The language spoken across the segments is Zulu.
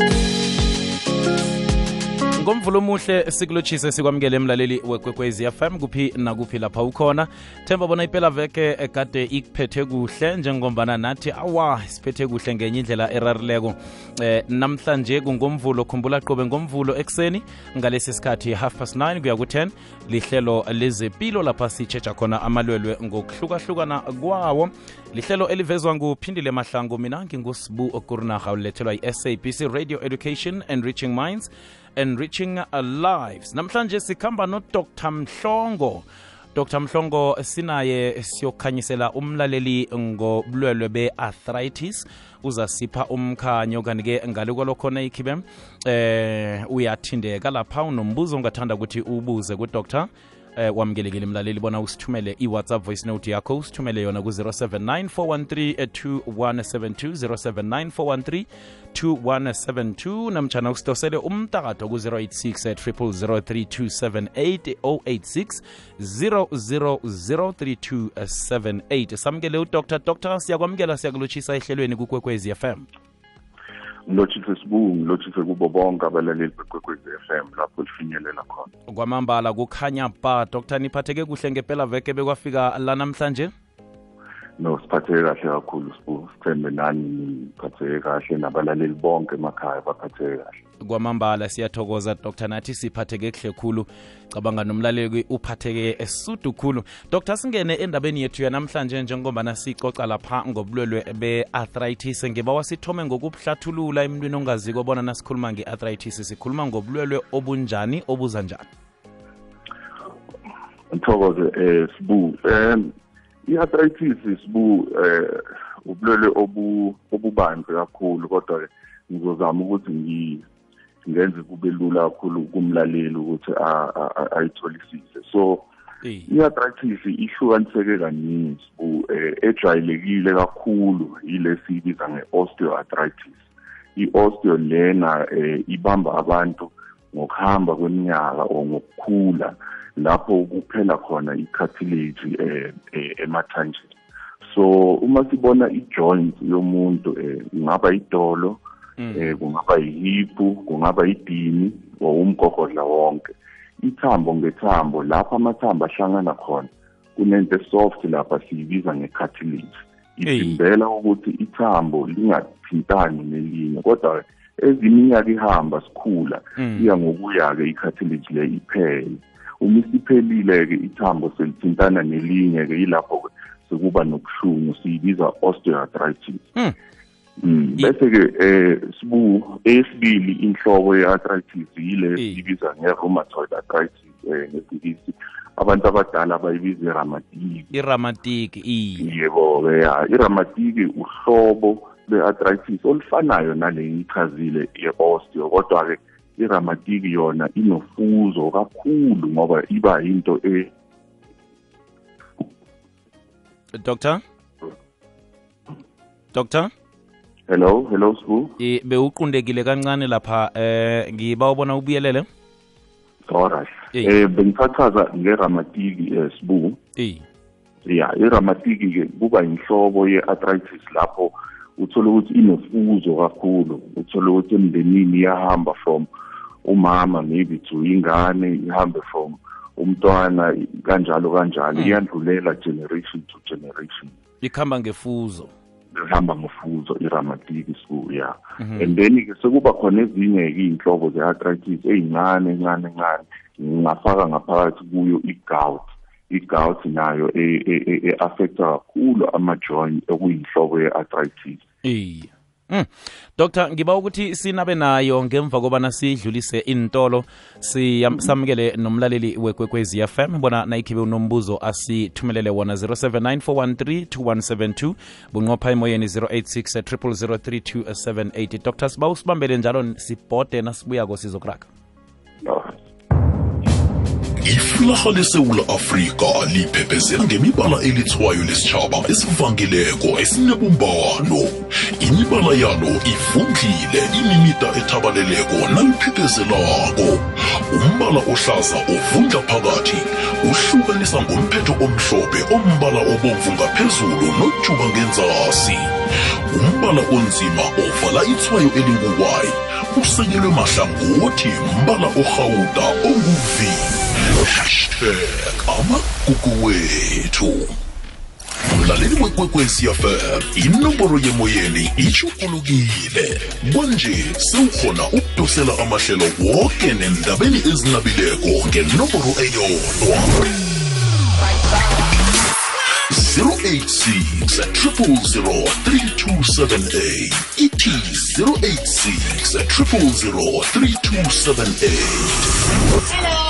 Bye. Ngomvulo omuhle sikulotshise sikwamukele emlaleli wekwekwezi FM kuphi nakuphi lapha ukhona. Themba bona ipelaveke veke egade ikuphethe kuhle njengombana nathi awa siphethe kuhle ngenye indlela erarileko. Eh namhlanje kungomvulo khumbula qobe ngomvulo ekuseni ngalesi sikhathi half past 9 kuya ku-10 lihlelo lezepilo lapha sitshetsha khona amalwelwe ngokuhlukahlukana kwawo. Lihlelo elivezwa nguphindile mahlango mina ngingusibu okurnaha ulethelwa yi-sabc radio education and reaching minds enriching lives. Namhlanje sikhamba nodr. Mhlongo. Dr. Mhlongo sinaye siyokhanyisela umlaleli ngobulwelwe be-arthritis. Uzasipha umkhanyo kanti-ke ngale kwalokhona ikhibe eh uyathindeka lapha. Unombuzo ongathanda ukuthi ubuze kudr eh wamukelekile mlaleli bona usithumele i-whatsapp voice note yakho usithumele yona ku-079 413 2172 079 namtshana usidosele umtakado ku-086 0003278 086 0003278 samukele udr dr siyakwamukela siyakulotshisa ehlelweni kukwekwezi fm ngilotshise sibungu ngilotshise kubo bonke abalaleli bekwekwezi FM lapho lifinyelela khona. Kwamambala kukhanya ba dr. Niphatheke kuhle ngempela veke bekwafika la namhlanje no siphatheke kahle kakhulu sibu sithembe nani niphatheke kahle nabalaleli bonke emakhaya baphatheke kahle. Kwamambala siyathokoza dr. Nathi siphatheke kuhle khulu. Cabanga nomlaleli uphatheke esudu khulu. Dr singene endabeni yethu yanamhlanje njengombana sicoca lapha ngobulwelwe be-arthritis. Ngiba wasithome ngokubuhlathulula emntwini ongaziko bona nasikhuluma nge-arthritis. Sikhuluma ngobulwelwe obunjani obuza njani? Thokoze um sibu um i-arthritis sibu eh ubulwele obu obubanzi kakhulu kodwa ngizozama ukuthi ngenze kube lula kakhulu kumlaleli ukuthi ayitholisise. So i-arthritis ihlukaniseke kaningi sibu ejwayelekile kakhulu ile siyibiza nge-osteoarthritis. I-osteo lena ibamba abantu ngokuhamba kweminyaka or ngokukhula lapho kuphela khona i-cartilage eh emathanjeni. So uma sibona i-joint yomuntu eh kungaba idolo eh kungaba yihipu kungaba idini or umgogodla wonke. Ithambo ngethambo lapho amathambo ahlangana khona kunento soft lapha siyibiza nge-cartilage. Ivimbela ukuthi ithambo lingathintani nelinye kodwa eziminyaka ihamba sikhula iya ngokuya-ke i-cartilage le iphele. Uma isiphelile-ke ithambo selithintana nelinye-ke yilapho-ke sekuba nobuhlungu siyibiza osteoarthritis. Mm. Bese-ke eh sibu esibili inhlobo ye-arthritis yile siyibiza nge-rheumatoid arthritis eh ngesingisi abantu abadala bayibiza iramatiki iramatiki yebo-ke ya iramatiki uhlobo lwe-arthritis olufanayo nale ngiyichazile ye-osteo kodwa-ke iramatiki yona inofuzo kakhulu ngoba iba into e doctor? Doctor? Hello hello sbu bewuqundekile kancane lapha eh ngiba ubona ubuyelele? Alright eh bengichachaza ngeramatiki eh, sibu. Eh ya iramatiki ke kuba inhlobo ye-arthritis lapho uthola ukuthi inofuzo kakhulu. Uthola ukuthi emndenini iyahamba from umama maybe to ingane ihambe from umntwana kanjalo kanjalo. Iyandlulela generation to generation. Ikhamba ngefuzo. Ihamba ngofuzo iramatiki school ya. And then ke sekuba khona ezinye-ke iy'nhlobo ze-arthritis ey'ncane encane encane. Ngingafaka ngaphakathi kuyo i-gout. I-gout nayo e-affecta kakhulu ama-joint okuyinhlobo ye-arthritis. Iya Mm. Dr ngiba ukuthi sinabe nayo ngemva kobana sidlulise intolo samukele nomlaleli wekwekwezi FM bona nayikhibe unombuzo asithumelele wona 0794132172 bunqopha emoyeni 086 0003278 Dr siba usibambele njalo sibhode nasibuyako sizokuraga iflaha lesewula afrika liphephezela ngemibala elithwayo lesitshaba esivangileko esinebumbano. Imibala yalo ivundlile imimida ethabaleleko naliphephezelako. Umbala ohlaza ovundla phakathi uhlukanisa ngomphetho omhlophe ombala obomvu ngaphezulu nojuba ngenzasi. Umbala onzima ovala ithwayo elinguwayi usekelwe mahlangothi mbala orhawuda onguv hashtag amagugu wethu. Mlaleli wekwekwecfm inomboro yemoyeni itshugulukile kwanje sewukhona ukudosela amahlelo woke nendabeni ezinabileko ngenomboro eyodwa. 086 000 3278 ithi 086 000 3278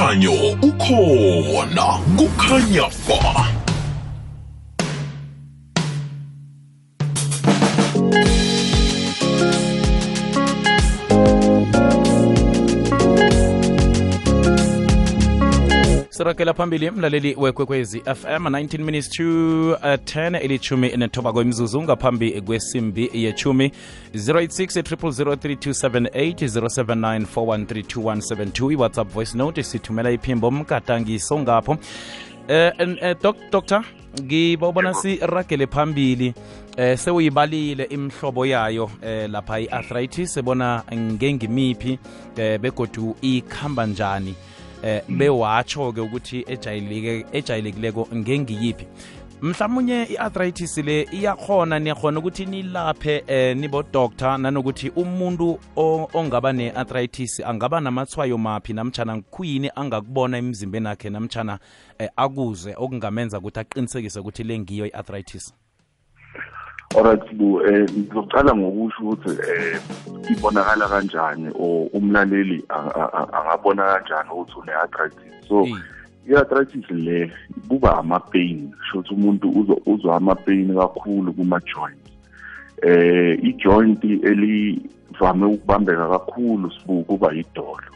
Umkhanyo ukhona. Kukhanya ba. Sirakela phambili mlaleli wekwekwezi fm 19 minutes to uh, 10 ilithumi nethoba kwemzuzu ngaphambi kwesimbi yechumi 086 079 iwhatsapp voice note sithumela iphimbo mgadangiso ngapho eh eh, doc doctor ngibawubona siragele phambili eh sewuyibalile imhlobo yayo eh lapha i-arthritis ebona ngengimiphi eh begodu ikhamba njani eh bewatsho ke ukuthi ejayelekileko ngengiyiphi. Mhlawumunye i-arthritis le iyakhona niyakhona ukuthi nilaphe eh nibo doctor nanokuthi umuntu ongaba ne-arthritis angaba namathwayo maphi namtshana khuyini angakubona emzimbeni akhe namtshana eh, akuze okungamenza ukuthi aqinisekise ukuthi le ngiyo i-arthritis alright bu eh ngizocala ngokusho ukuthi eh ibonakala kanjani or umlaleli angabona kanjani ukuthi une-arthritis? So Eh. i-arthritis le kuba ama-pain shothi umuntu uzo- uzwa ama-pain kakhulu kuma-joint. Eh i-joint elivame ukubambeka kakhulu sibu kuba idolo.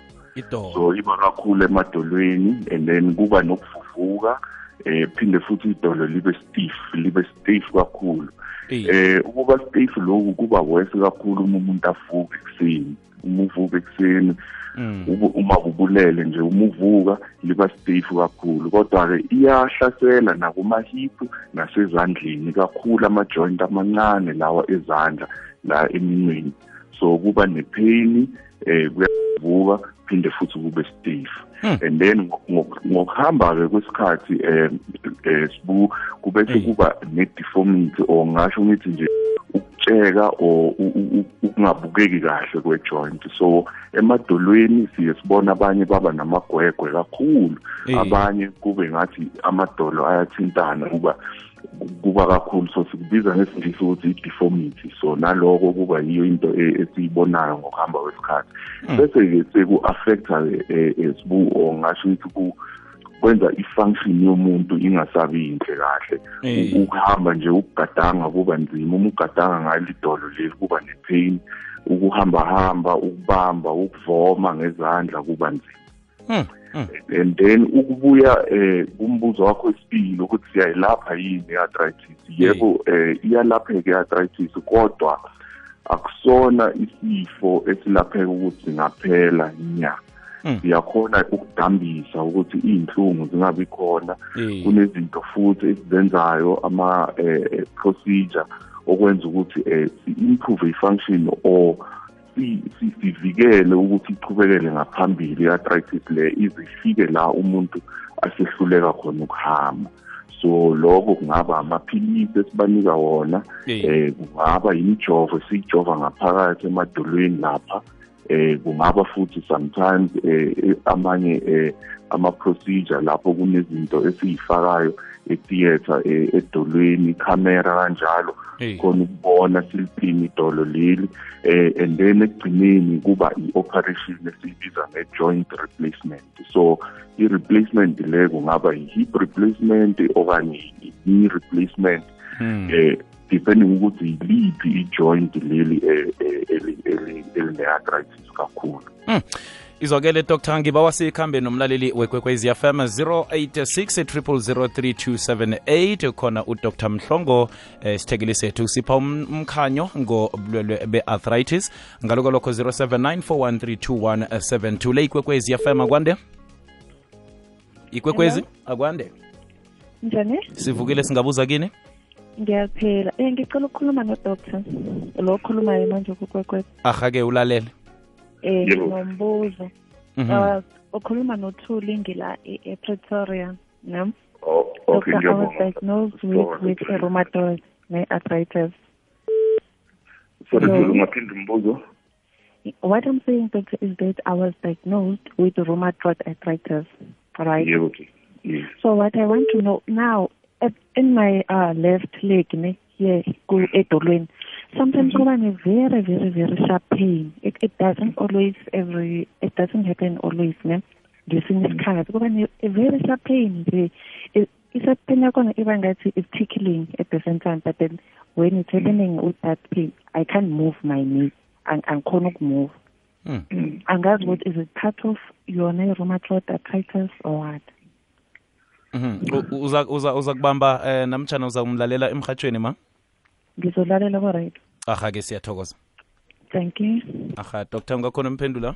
So iba kakhulu emadolweni and then kuba nokuvuvuka eh phinde futhi idolo libe stiff libe stiff kakhulu Eh. ukuba stiff lokhu kuba worse kakhulu uma umuntu avuka ekuseni uma uvuka ekuseni Mm. uma ubulele nje uma uvuka liba stiff kakhulu kodwa-ke iyahlasela nakumahipu nasezandleni kakhulu ama-joint amancane lawa ezandla la eminweni so kuba nepain eh kuyavuka phinde futhi kube stiff Hmm. and then ngo- ngokuhamba-ke kwesikhathi eh eh sibu kubese Eh. kuba ne-deformity or ngasho ngithi nje ukutsheka or ukungabukeki kahle kwe-joint so emadolweni siye sibona abanye baba namagwegwe kakhulu abanye kube ngathi amadolo ayathintana kuba kuba kakhulu. So sikubiza ngesingisi ukuthi i-deformity. So naloko kuba yiyo into e- esiyibonayo ngokuhamba kwesikhathi. Bese-ke seku-affecta sibu or ngasho ukuthi ku- kwenza i-function yomuntu ingasabi yinhle kahle. Ukuhamba nje ukugadanga kuba nzima. Uma ugadanga ngalo idolo leli kuba ne-pain. Ukuhamba hamba ukubamba ukuvoma ngezandla kuba nzima. Mm, mm. And then ukubuya eh kumbuzo wakho wesibili ukuthi siyayilapha yini i-arthritis? Yebo eh iyalapheka i-arthritis kodwa akusona isifo esilapheka ukuthi singaphela inyanga. Mm. siyakhona ukudambisa ukuthi iy'nhlungu zingabi khona. Eh. kunezinto futhi esizenzayo ama eh, eh, okwenza ukuthi eh si-improve i-function or sivikele ukuthi ichubekele ngaphambili i-arthritis le izifike la umuntu asehluleka khona ukuhamba so lokho kungaba amaphilisi esibanika wona Eh. kungaba imijovo esiyijova ngaphakathi emadolweni lapha eh kungaba futhi sometimes eh amanye eh ama procedure lapho kunezinto esiyifakayo etheater eh, edolweni camera kanjalo khona ukubona silipini idolo leli eh and then ekugcineni kuba i-operation esiyibiza nge-joint replacement so i-replacement le kungaba i-hip replacement okanye i-knee replacement Mm. eh depending ukuthi yiliphi i-joint leli eh, eh, eli- eli- eline-arthritis kakhulu izwakele dr. Ngiba sikhambe nomlaleli wekwekwezi fm 086 khona udr. Mhlongo eh, sithekeli sethu sipha um- umkhanyo ngobulwelwe be-arthritis. Ngaloko lokho 0794132172 le ikwekwezi fm akwande? Ikwekwezi akwande? Njani? Sivukile singabuza kini? Ngiyaphela. Um ngicela ukukhuluma nodoctor lo okhulumayo manje kukwekwezi. Ahake ulalele um nombuzo Mhm. Uh, ukhuluma nothuli ngila e- e-pretoria no? Oh, okay i was diagnosed with, with rheumatoid ne-arthritis sorry No. ungaphinde umbuzo what i'm saying doctor is that i was diagnosed with rheumatoid arthritis right? Yebo okay. Yes. So what I want to know now, at, in my uh, left leg, ne, here, go edolweni, sometimes mm -hmm. a very, very, very sharp pain. It, it doesn't always every, it doesn't happen always, ne. Ngesinye isikhathi kuba a very sharp pain nje. It- Isa pain yakhona iba ngathi it's tickling at the same time, but then when it's happening with that pain, I can't move my knee. Ang- Angikhona ukumove. Mm. Angazi ukuthi is it part of yona rheumatoid arthritis or what? Mhm. U- uza uza uza kubamba eh, namtshana uza kumlalela emhathweni ma Ngizolalela ko right. ahake siyathokoza Thank you. aha dr ungakhona umphendula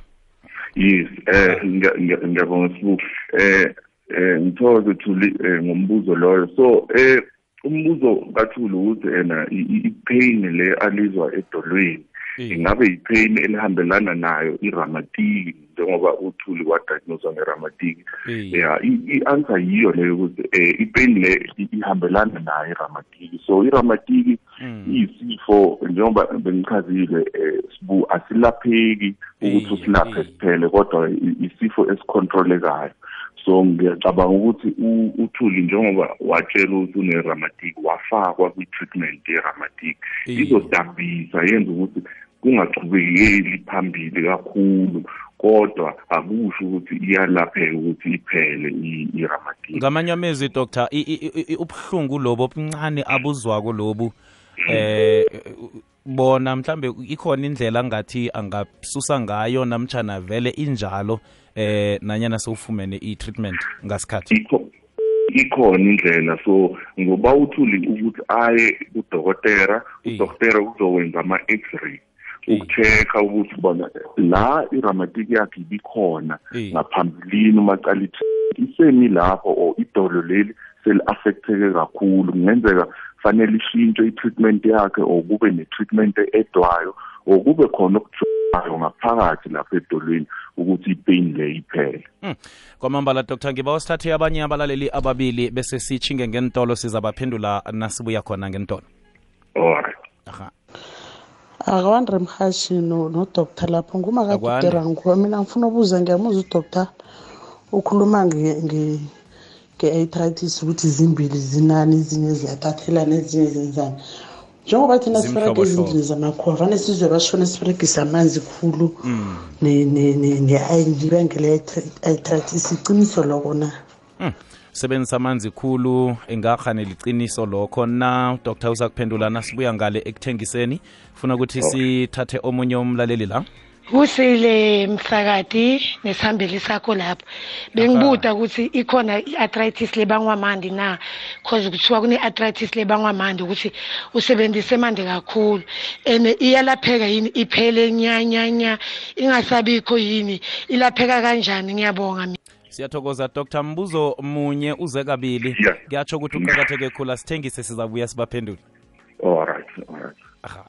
yes eh ngiya- ngiya- ngiyabonga sibu eh eh ngithokoze thuli eh, ngombuzo loyo so eh umbuzo kathuli ukuthi ena i-pain le alizwa edolweni Eh. ingabe i-pain elihambelana nayo iramatiki njengoba uthuli wadiagnoswa ngeramatiki Eh. ya i- i-answer yiyo leyo ukuthi um i-pain le ihambelana nayo iramatiki so iramatiki Mm. iyisifo njengoba bengichazile eh sibu asilapheki ukuthi usilaphe kuphele kodwa isifo esicontrolekayo so ngiyacabanga ukuthi uthuli njengoba watshela ukuthi une-ramatic wafakwa kwi-treatment ye-ramatic Eh. izodabisa yenza ukuthi kungachubekeli phambili kakhulu kodwa akusho ukuthi iyalapheka ukuthi iphele i- i-ramatic ngamanye amezwi i- ubuhlungu lobo obuncane abuzwako lobu eh bona mhlambe ikhona indlela ngathi angasusa ngayo namtshana vele injalo eh nanyana sewufumene i-treatment ngasikhathi? Ikho ikhona indlela. So ngoba uthuli ukuthi aye kudokotera Eh. udokotera uzowenza ama-x-ray ukucheck-a ukuthi bona la iramatiki yakhe ibikhona ngaphambilini uma cala isemi lapho or idolo leli seli-affecteke kakhulu. Kungenzeka fanele ishintshe i-treatment yakhe or kube ne-treatment edwayo or kube khona okujoayo ngaphakathi lapha edolweni ukuthi i-pain le iphele. Kwamambala dr. Ngiba sithathe abanye abalaleli ababili bese sitshinge ngentolo sizabaphendula nasibuya khona ngentolo alright aha. Akawandre mhashi no- nodoctor lapho. Akwande. ngumakadidera nguwa mina ngifuna ubuza ngiyamuza udoctor ukhuluma nge- nge- nge-arthritis ukuthi zimbili zinani ezinye ziyathathelana ezinye zenzani. Njengoba thina siberega Zimhlobohlobo. ezindlini zamakhuwa vane sizwe bashona siberegisa amanzi khulu ne- ne- ne- ne-iron ibangele i-arthritis iciniso loko na? Sebenzisa amanzi khulu ingakghane liciniso lokho na? Dr uzakuphendula nasibuya ngale ekuthengiseni. Funa ukuthi sithathe omunye umlaleli la? Kusile msakati nesihambeli sakho lapho. Bengibuda ukuthi ikhona i-arthritis lebangwa mandi na cause kuthiwa kune-arthritis lebangwa mandi ukuthi usebenzise mandi kakhulu. And iyalapheka yini? Iphele nyanyanya ingasabikho yini? Ilapheka kanjani? Ngiyabonga mina. Siyathokoza dr mbuzo munye uze kabili. Yeah. kuyatsho ukuthi uqakatheke khulu asithengise sizabuya sibaphendule. Alright alright aha.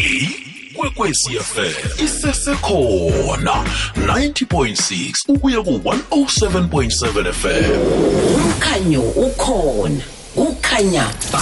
Ikwekwecfm isesekhona 90.6 ukuya ku-107.7 fm umkhanyo ukhona kukhanya ba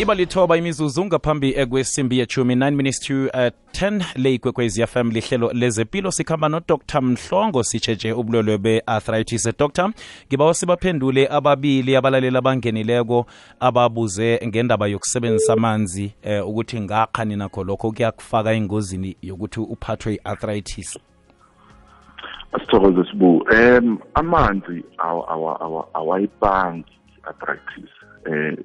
iba lithoba imizuzu ngaphambi ekwesimbi yechumi 9 minutes to uh, 10 le ikwekwezi fm lihlelo lezempilo sikhamba nodr mhlongo sitshetshe ubulwelwe be-arthritis. Dr ngibawa sibaphendule ababili abalaleli abangenileko ababuze ngendaba yokusebenzisa amanzi eh, ukuthi ngakhani nakho lokho kuyakufaka engozini yokuthi uphathwe i-arthritis asithokoze sibu um amanzi awa- awa- awa- awayibangi arthritis eh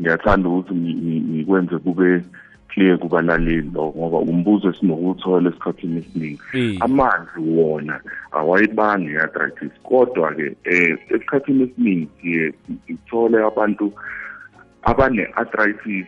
ngiyathanda ukuthi ngi- ngi- ngikwenze kube clear kubalaleli lo ngoba umbuzo esinokuwuthola esikhathini esiningi Eh. amanzi wona awayibangi i-arthritis kodwa-ke um esikhathini esiningi siye sithole abantu abane-arthritis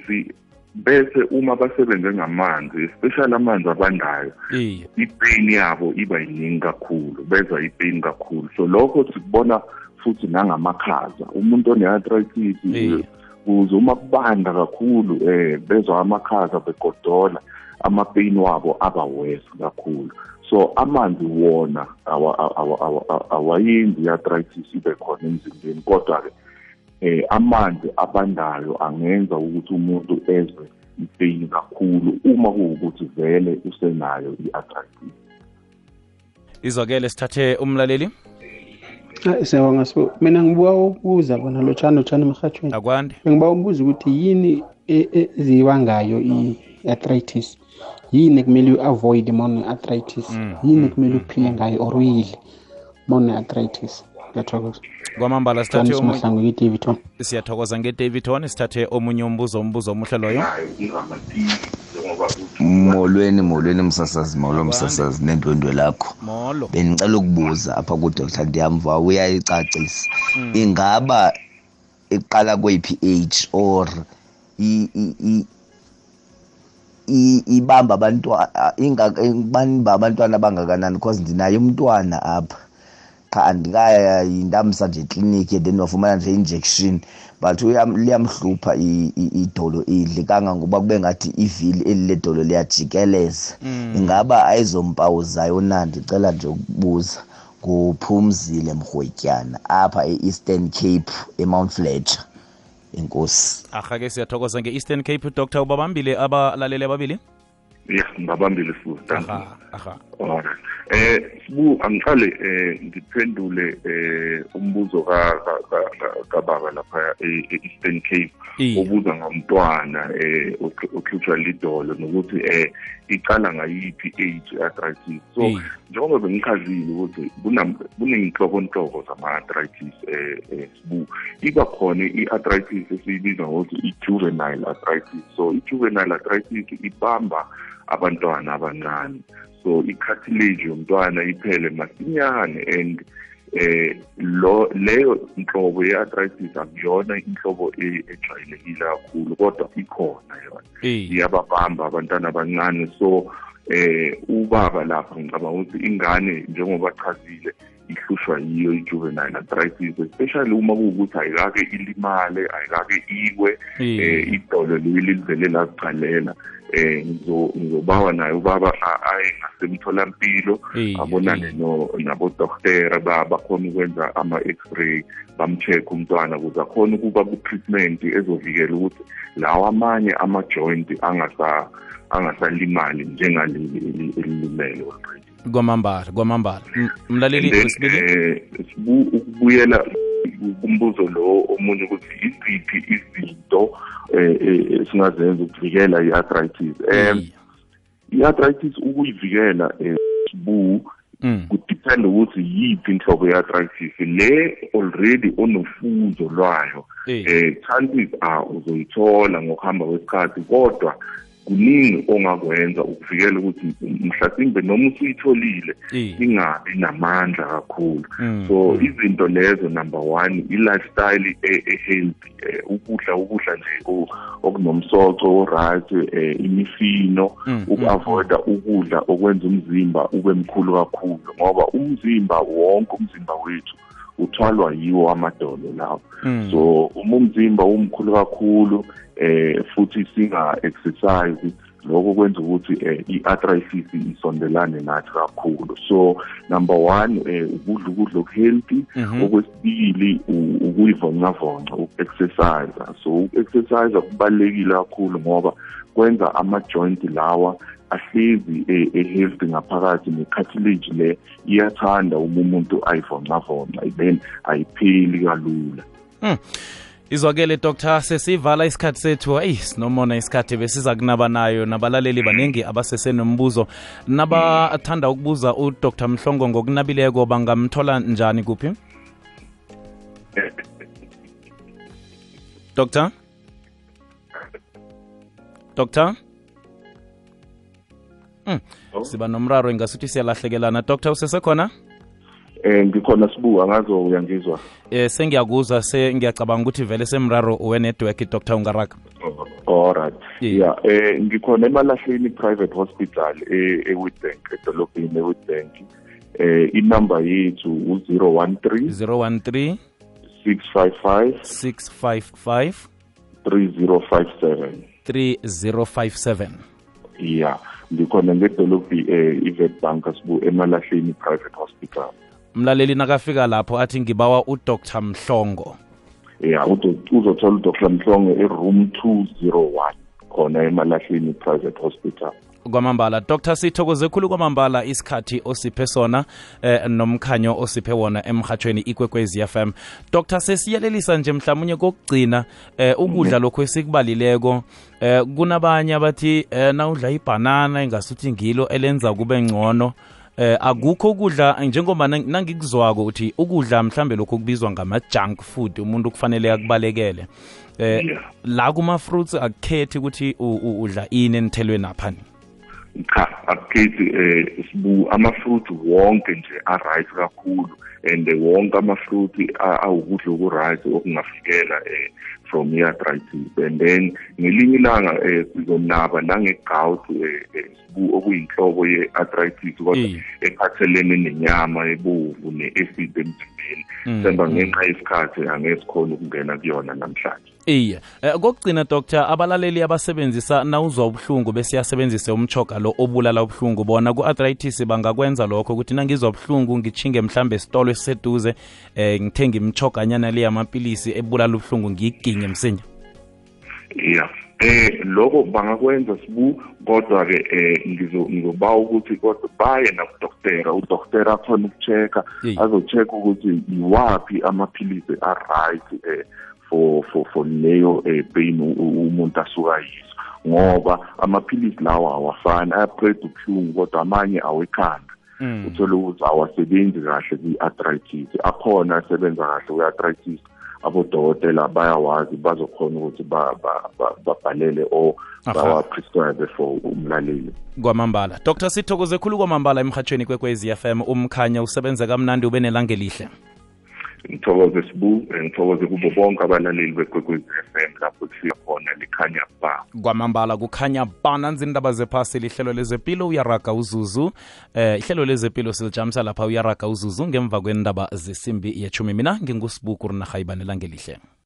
bese uma basebenze ngamanzi especially amanzi abandayo iye ipain yabo iba yiningi kakhulu bezwa ipain kakhulu. So lokho sikubona futhi nangamakhaza. Umuntu one-arthritis Eh. kuze uma kubanda kakhulu eh bezwa amakhaza begodola amapain wabo aba worse kakhulu. So amanzi wona awa- awa- awa- awa- awayenzi i-arthritis ibe khona emzimbeni kodwa-ke eh amanzi abandayo angenza ukuthi umuntu ezwe ipain kakhulu uma kuwukuthi vele usenayo i-arthritis. Izwakele sithathe umlaleli. Hayi siyabonga so mina ngibuka ukubuza bona lotshani lotshani emhathweni akwande. Bengiba ukubuza ukuthi yini e- e- ezibangayo i-arthritis? Yini ekumele u-avoid uma une-arthritis yini ekumele uphile ngayo or uyidle uma une-arthritis ngiyathokoza. Kwamambala sithathe Johannes omunye mahlangu i-davidton siyathokoza ngedavidton sithathe omunye umbuzo umbuzo omuhle loyo. Molweni molweni msasazi molo msasazi nendwendwe lakho. Molo. Bendicela ukubuza apha kudr. Ndiyamva uyayicacisa. Ingaba iqala kweyiphi age or i- i- i- i- ibamba abantwana baniba abantwana abangakanani? Because ndinaye umntwana apha. Qha andikaya yindamsa nje ekliniki then wafumana nje injection. But uyam- liyamhlupha i- i- idolo idli kangangoba kube ngathi ivili eli ledolo liyajikeleza. Ingaba ayizompawu zayo na? Ndicela nje ukubuza. Nguphumzile mrhwetyana apha e-eastern cape emount fletcher. Enkosi. Ahake siyathokoza nge-eastern cape dr ubabambile abalaleli ababili ya ngibabambile futhi. Alright. Eh sibu angiqale eh ngiphendule eh umbuzo ka ka- ka- ka- kababa lapha e-Eastern Cape. Obuza ngomntwana eh okh- okhutshwa lidolo nokuthi eh iqala ngayiphi age arthritis. So njengoba bengichazile ukuthi kuneyinhlobonhlobo zama-arthritis eh eh, sibu iba khona i-arthritis esiyibiza ngokuthi i-juvenile arthritis. So i-juvenile arthritis ibamba abantwana abancane. So i-cartilage yomntwana iphele masinyane and eh lo leyo nhlobo ye-arthritis akuyona inhlobo e- ejwayelekile kakhulu kodwa ikhona yona. Iyababamba abantwana abancane. So eh ubaba lapha ngicabanga ukuthi ingane njengoba chazile ihlushwa yiyo i-juvenile arthritis especially uma kuwukuthi ayikake ilimale ayikake iwe eh idolo leli livele lazicalela eh ngizo- ngizobawa naye ubaba aye ngasemtholampilo abonane ba- bakhona ukwenza ama-x-ray bam-check umntwana ukuze akhone ukuba ku-treatment ezovikela ukuthi lawa amanye ama-joint angasa angasalimali njengaleli eli- elilimele already kwamambala kwamambala. Mlaleli eh, ukubuyela kumbuzo lo omunye ukuthi iziphi izinto esingazenza ukuvikela i-arthritis. Um i-arthritis ukuyivikela eh, sibu Mm. kudepend ukuthi yiphi inhlobo ye-arthritis. Le already onofuzo lwayo eh chances are uzoyithola ngokuhamba kwesikhathi kodwa kuningi ongakwenza ukuvikela ukuthi mhlasimbe noma usuyitholile Eh. ingabi namandla kakhulu. Mm, so izinto lezo number one i-lifestyle e- e-healthy eh, ukudla ukudla nje o- okunomsoco o-right eh, imifino Mm, uku-avoida ukudla okwenza umzimba ube mkhulu kakhulu ngoba umzimba wonke umzimba wethu uthwalwa yiwo amadolo lawo Mm. so uma umzimba umkhulu kakhulu eh futhi singa exercise lokho kwenza ukuthi eh, i-arthritis isondelane nathi kakhulu. So number one eh, ukudla ukudla okuhealthy. Mhm. okwesibili ukuyivonca-vonca uku-exercise so uku-exercise kubalulekile kakhulu ngoba kwenza ama-joint lawa ahlezi e- e-healthy ngaphakathi ne-cartilage le iyathanda uma umuntu ayivonca-vonca then ayipheli kalula. Izwakele dr. Sesivala isikhathi sethu. Eyi sinomona isikhathi besiza kunaba nayo nabalaleli baningi abasesenombuzo. Nabathanda ukubuza udr. Mhlongo ngokunabileko bangamthola njani kuphi? Dr dr Mm. siba nomraro ingasuthi siyalahlekelana. Dr usesekhona eh ngikhona sibuka ngazo uyangizwa eh sengiyakuzwa se ngiyacabanga ukuthi vele semraro wenetwork dr. Ungaraka. Alright Yeah. eh ngikhona emalahleni private hospital e eWitbank edolobheni e-witbank. Eh inumber yethu u013 013 655 655 3057 3057 yeah ngikhona ngedolobhi eh bank asibu emalahleni private hospital mlaleli nakafika lapho athi ngibawa udr mhlongo. Uzo- uzothola uDr Mhlongo eroom 201 khona emalahleni private hospital. Kwamambala dr sithokoze khulu kwamambala isikhathi osiphe sona eh, nomkhanyo osiphe wona emhathweni ikwekwezi fm dr sesiyelelisa nje mhlawumunye kokugcina eh, ukudla lokhu esikubalileko eh, kunabanye abathi eh, nawudla ibhanana ingasuthi ngilo elenza kube ngcono eh akukho ukudla njengoba nang- nangikuzwako uthi ukudla mhlambe lokho kubizwa ngama-junk food umuntu kufanele akubalekele eh Yeah. la kuma-fruits akukhethi ukuthi u- u- udla ini enithelweni aphani cha akukhethi eh sibu ama-fruit wonke nje a-right kakhulu and wonke ama-fruit a- awukudla oku-right okungavikela eh from i-arthritis and then ngelinye ilanga eh sizonaba nange-gout eh eh, sibu okuyinhlobo ye-arthritis kodwa Eh. ephathelene nenyama ebovu ne-acid emzimbeni. Mm, semba ngenxa yesikhathi angeke sikhona ukungena kuyona namhlanje. Iye eh, kokugcina doctor abalaleli abasebenzisa nawuzwa ubuhlungu besiyasebenzise umchoga lo obulala ubuhlungu bona ku-arthritis bangakwenza lokho ukuthi nangizwa ubuhlungu ngichinge mhlambe esitolo esiseduze eh ngithenge imchoganyana le yamapilisi ebulala ubuhlungu ngiyiginye msinya ya eh lokho bangakwenza sibu kodwa ke eh ngizo ngizobawa ukuthi kodwa baye nakudoktera udoktera akhona ukuchecka Yey. azochecka ukuthi iwaphi amaphilisi a-right eh for for for leyo eh pain umuntu asuka yizo ngoba amaphilisi lawa awafani ayaqeda ubuhlungu kodwa amanye awekhanda. Mm. uthole ukuthi awasebenzi kahle kwi-arthritis. Akhona asebenza kahle kwi-arthritis. Abodokotela bayawazi bazokhona ukuthi ba- ba- ba- babhalele or bawaprescribe for umlaleli. Kwamambala. Dr sithokoze khulu kwamambala emhathweni kwekwezi fm umkhanya usebenze kamnandi ube nelanga elihle ngithokoze sibu ngithokoze kubo bonke abalaleli bekwekwezi FM lapho kufika khona likhanya ba. Kwamambala kukhanya bananzi indaba zephasi lihlelo lezepilo uyaraga uzuzu. Eh ihlelo lezepilo silijamisa lapha uyaraga uzuzu ngemva kwendaba zesimbi yechumi mina ngingusibuku rinarha ibanelanga elihle